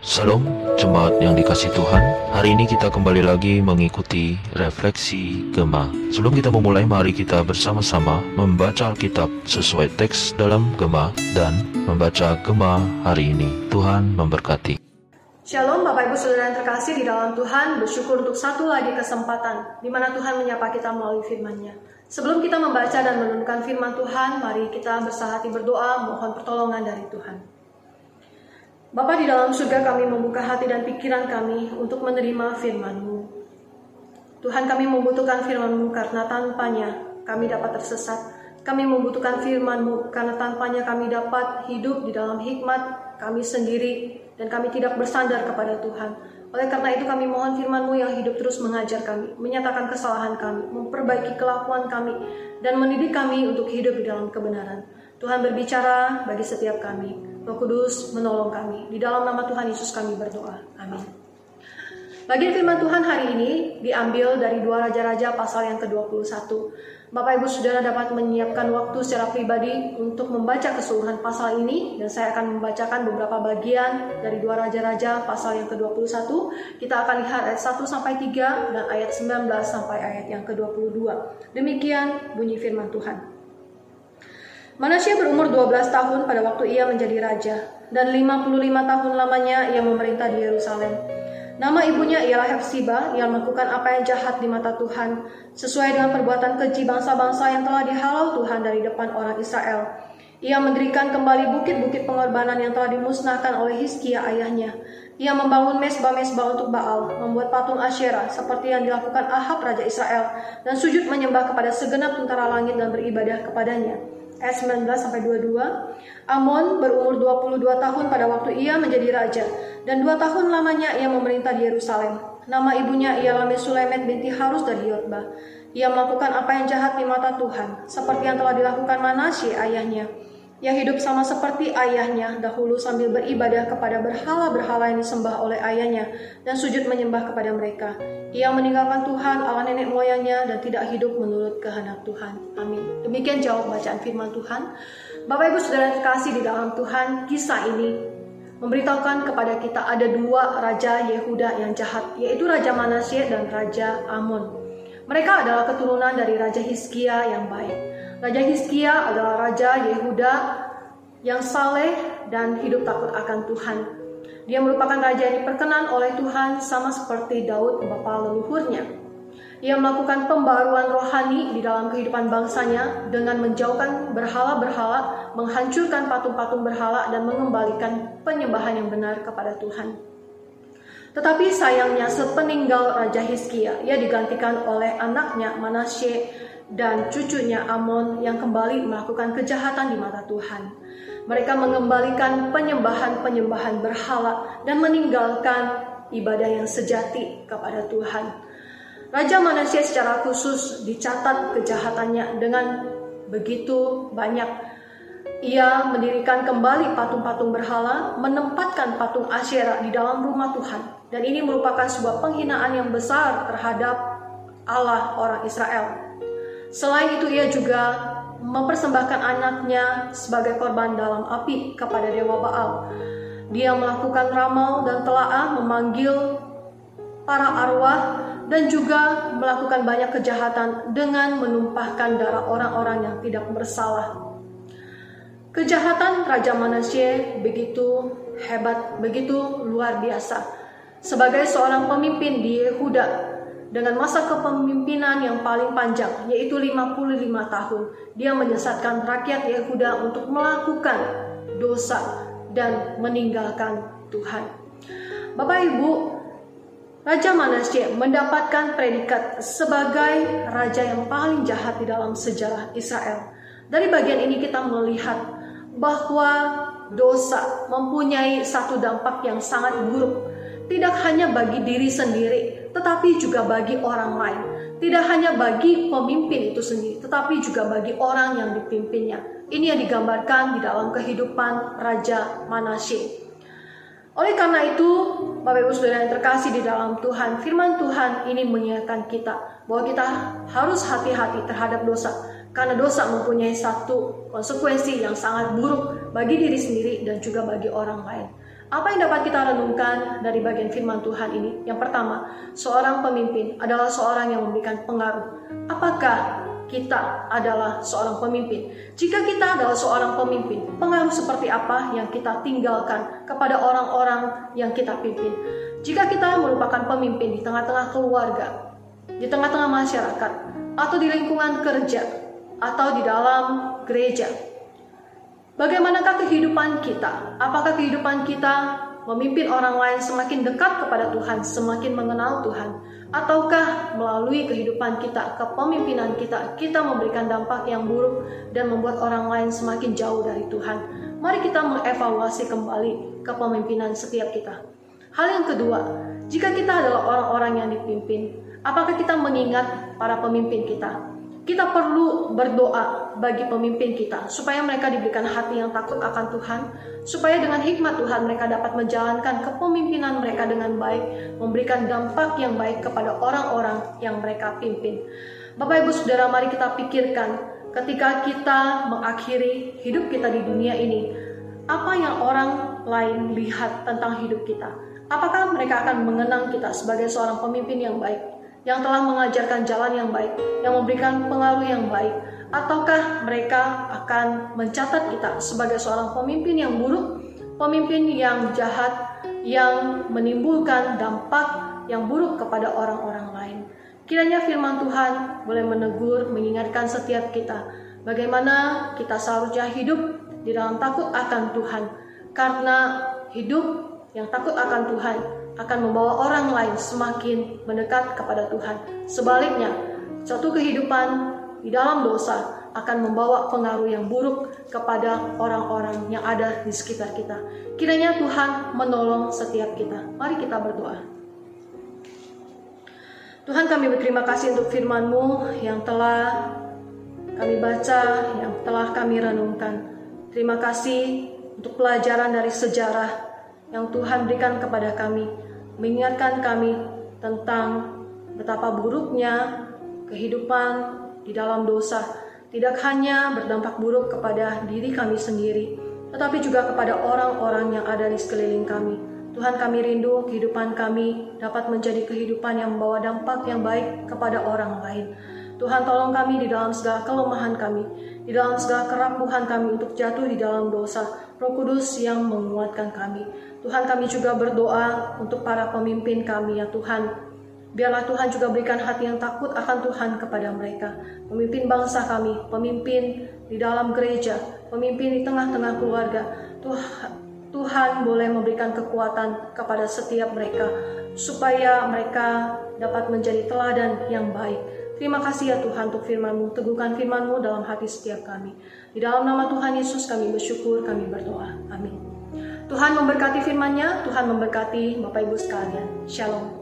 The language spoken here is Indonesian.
Salam jemaat yang dikasih Tuhan. Hari ini kita kembali lagi mengikuti refleksi Gema Sebelum kita memulai mari kita bersama-sama membaca Alkitab sesuai teks dalam Gema Dan membaca Gema hari ini. Tuhan memberkati. Shalom Bapak Ibu Saudara yang terkasih di dalam Tuhan. Bersyukur untuk satu lagi kesempatan di mana Tuhan menyapa kita melalui firman-Nya. Sebelum kita membaca dan menurunkan firman Tuhan Mari kita bersahati berdoa. Mohon pertolongan dari Tuhan Bapa di dalam surga kami membuka hati dan pikiran kami untuk menerima firman-Mu. Tuhan kami membutuhkan firman-Mu karena tanpanya kami dapat tersesat. Kami membutuhkan firman-Mu karena tanpanya kami dapat hidup di dalam hikmat kami sendiri dan kami tidak bersandar kepada Tuhan. Oleh karena itu kami mohon firman-Mu yang hidup terus mengajar kami, menyatakan kesalahan kami, memperbaiki kelakuan kami, dan mendidik kami untuk hidup di dalam kebenaran. Tuhan berbicara bagi setiap kami. Roh Kudus menolong kami. Di dalam nama Tuhan Yesus kami berdoa. Amin. Bagian firman Tuhan hari ini diambil dari dua Raja-Raja pasal yang ke-21. Bapak Ibu Saudara dapat menyiapkan waktu secara pribadi untuk membaca keseluruhan pasal ini dan saya akan membacakan beberapa bagian dari dua Raja-Raja pasal yang ke-21. Kita akan lihat ayat 1 sampai 3 dan ayat 19 sampai ayat yang ke-22. Demikian bunyi firman Tuhan. Manasya berumur 12 tahun pada waktu ia menjadi raja, dan 55 tahun lamanya ia memerintah di Yerusalem. Nama ibunya ialah Hepsiba yang melakukan apa yang jahat di mata Tuhan, sesuai dengan perbuatan keji bangsa-bangsa yang telah dihalau Tuhan dari depan orang Israel. Ia mendirikan kembali bukit-bukit pengorbanan yang telah dimusnahkan oleh Hizkia ayahnya. Ia membangun mesbah-mesbah untuk Baal, membuat patung Asyera seperti yang dilakukan Ahab Raja Israel, dan sujud menyembah kepada segenap tentara langit dan beribadah kepadanya ayat 19 sampai 22. Amon berumur 22 tahun pada waktu ia menjadi raja dan dua tahun lamanya ia memerintah di Yerusalem. Nama ibunya ialah Mesulemet binti Harus dari Yotba. Ia melakukan apa yang jahat di mata Tuhan, seperti yang telah dilakukan Manasye ayahnya yang hidup sama seperti ayahnya dahulu sambil beribadah kepada berhala-berhala yang disembah oleh ayahnya dan sujud menyembah kepada mereka. Ia meninggalkan Tuhan Allah nenek moyangnya dan tidak hidup menurut kehendak Tuhan. Amin. Demikian jawab bacaan firman Tuhan. Bapak Ibu Saudara terkasih di dalam Tuhan, kisah ini memberitahukan kepada kita ada dua raja Yehuda yang jahat, yaitu Raja Manasye dan Raja Amon. Mereka adalah keturunan dari Raja Hizkia yang baik. Raja Hizkia adalah raja Yehuda yang saleh dan hidup takut akan Tuhan. Dia merupakan raja yang diperkenan oleh Tuhan sama seperti Daud bapa leluhurnya. Ia melakukan pembaruan rohani di dalam kehidupan bangsanya dengan menjauhkan berhala-berhala, menghancurkan patung-patung berhala dan mengembalikan penyembahan yang benar kepada Tuhan. Tetapi sayangnya sepeninggal Raja Hizkia, ia digantikan oleh anaknya Manasye dan cucunya Amon yang kembali melakukan kejahatan di mata Tuhan. Mereka mengembalikan penyembahan-penyembahan berhala dan meninggalkan ibadah yang sejati kepada Tuhan. Raja Manasya secara khusus dicatat kejahatannya dengan begitu banyak. Ia mendirikan kembali patung-patung berhala, menempatkan patung Asyera di dalam rumah Tuhan. Dan ini merupakan sebuah penghinaan yang besar terhadap Allah orang Israel. Selain itu ia juga mempersembahkan anaknya sebagai korban dalam api kepada dewa Baal. Dia melakukan ramal dan telaah memanggil para arwah dan juga melakukan banyak kejahatan dengan menumpahkan darah orang-orang yang tidak bersalah. Kejahatan Raja Manasye begitu hebat, begitu luar biasa. Sebagai seorang pemimpin di Yehuda, dengan masa kepemimpinan yang paling panjang yaitu 55 tahun. Dia menyesatkan rakyat Yehuda untuk melakukan dosa dan meninggalkan Tuhan. Bapak Ibu, Raja Manasye mendapatkan predikat sebagai raja yang paling jahat di dalam sejarah Israel. Dari bagian ini kita melihat bahwa dosa mempunyai satu dampak yang sangat buruk tidak hanya bagi diri sendiri tetapi juga bagi orang lain. Tidak hanya bagi pemimpin itu sendiri, tetapi juga bagi orang yang dipimpinnya. Ini yang digambarkan di dalam kehidupan Raja Manasye. Oleh karena itu, Bapak Ibu Saudara yang terkasih di dalam Tuhan, firman Tuhan ini mengingatkan kita bahwa kita harus hati-hati terhadap dosa. Karena dosa mempunyai satu konsekuensi yang sangat buruk bagi diri sendiri dan juga bagi orang lain. Apa yang dapat kita renungkan dari bagian firman Tuhan ini? Yang pertama, seorang pemimpin adalah seorang yang memberikan pengaruh. Apakah kita adalah seorang pemimpin? Jika kita adalah seorang pemimpin, pengaruh seperti apa yang kita tinggalkan kepada orang-orang yang kita pimpin? Jika kita merupakan pemimpin di tengah-tengah keluarga, di tengah-tengah masyarakat, atau di lingkungan kerja, atau di dalam gereja, Bagaimanakah kehidupan kita? Apakah kehidupan kita memimpin orang lain semakin dekat kepada Tuhan, semakin mengenal Tuhan? Ataukah melalui kehidupan kita, kepemimpinan kita, kita memberikan dampak yang buruk dan membuat orang lain semakin jauh dari Tuhan? Mari kita mengevaluasi kembali kepemimpinan setiap kita. Hal yang kedua, jika kita adalah orang-orang yang dipimpin, apakah kita mengingat para pemimpin kita? Kita perlu berdoa bagi pemimpin kita supaya mereka diberikan hati yang takut akan Tuhan, supaya dengan hikmat Tuhan mereka dapat menjalankan kepemimpinan mereka dengan baik, memberikan dampak yang baik kepada orang-orang yang mereka pimpin. Bapak Ibu Saudara, mari kita pikirkan ketika kita mengakhiri hidup kita di dunia ini, apa yang orang lain lihat tentang hidup kita? Apakah mereka akan mengenang kita sebagai seorang pemimpin yang baik? Yang telah mengajarkan jalan yang baik, yang memberikan pengaruh yang baik, ataukah mereka akan mencatat kita sebagai seorang pemimpin yang buruk, pemimpin yang jahat, yang menimbulkan dampak yang buruk kepada orang-orang lain. Kiranya firman Tuhan boleh menegur, mengingatkan setiap kita bagaimana kita seharusnya hidup di dalam takut akan Tuhan, karena hidup yang takut akan Tuhan akan membawa orang lain semakin mendekat kepada Tuhan. Sebaliknya, suatu kehidupan di dalam dosa akan membawa pengaruh yang buruk kepada orang-orang yang ada di sekitar kita. Kiranya Tuhan menolong setiap kita. Mari kita berdoa. Tuhan kami berterima kasih untuk firman-Mu yang telah kami baca, yang telah kami renungkan. Terima kasih untuk pelajaran dari sejarah yang Tuhan berikan kepada kami mengingatkan kami tentang betapa buruknya kehidupan di dalam dosa tidak hanya berdampak buruk kepada diri kami sendiri, tetapi juga kepada orang-orang yang ada di sekeliling kami. Tuhan kami rindu kehidupan kami dapat menjadi kehidupan yang membawa dampak yang baik kepada orang lain. Tuhan tolong kami di dalam segala kelemahan kami, di dalam segala kerapuhan kami untuk jatuh di dalam dosa. Roh Kudus yang menguatkan kami. Tuhan kami juga berdoa untuk para pemimpin kami ya Tuhan. Biarlah Tuhan juga berikan hati yang takut akan Tuhan kepada mereka. Pemimpin bangsa kami, pemimpin di dalam gereja, pemimpin di tengah-tengah keluarga. Tuhan, Tuhan boleh memberikan kekuatan kepada setiap mereka supaya mereka dapat menjadi teladan yang baik. Terima kasih ya Tuhan untuk firman-Mu, teguhkan firman-Mu dalam hati setiap kami. Di dalam nama Tuhan Yesus kami bersyukur, kami berdoa. Amin. Tuhan memberkati firman-Nya, Tuhan memberkati Bapak Ibu sekalian. Shalom.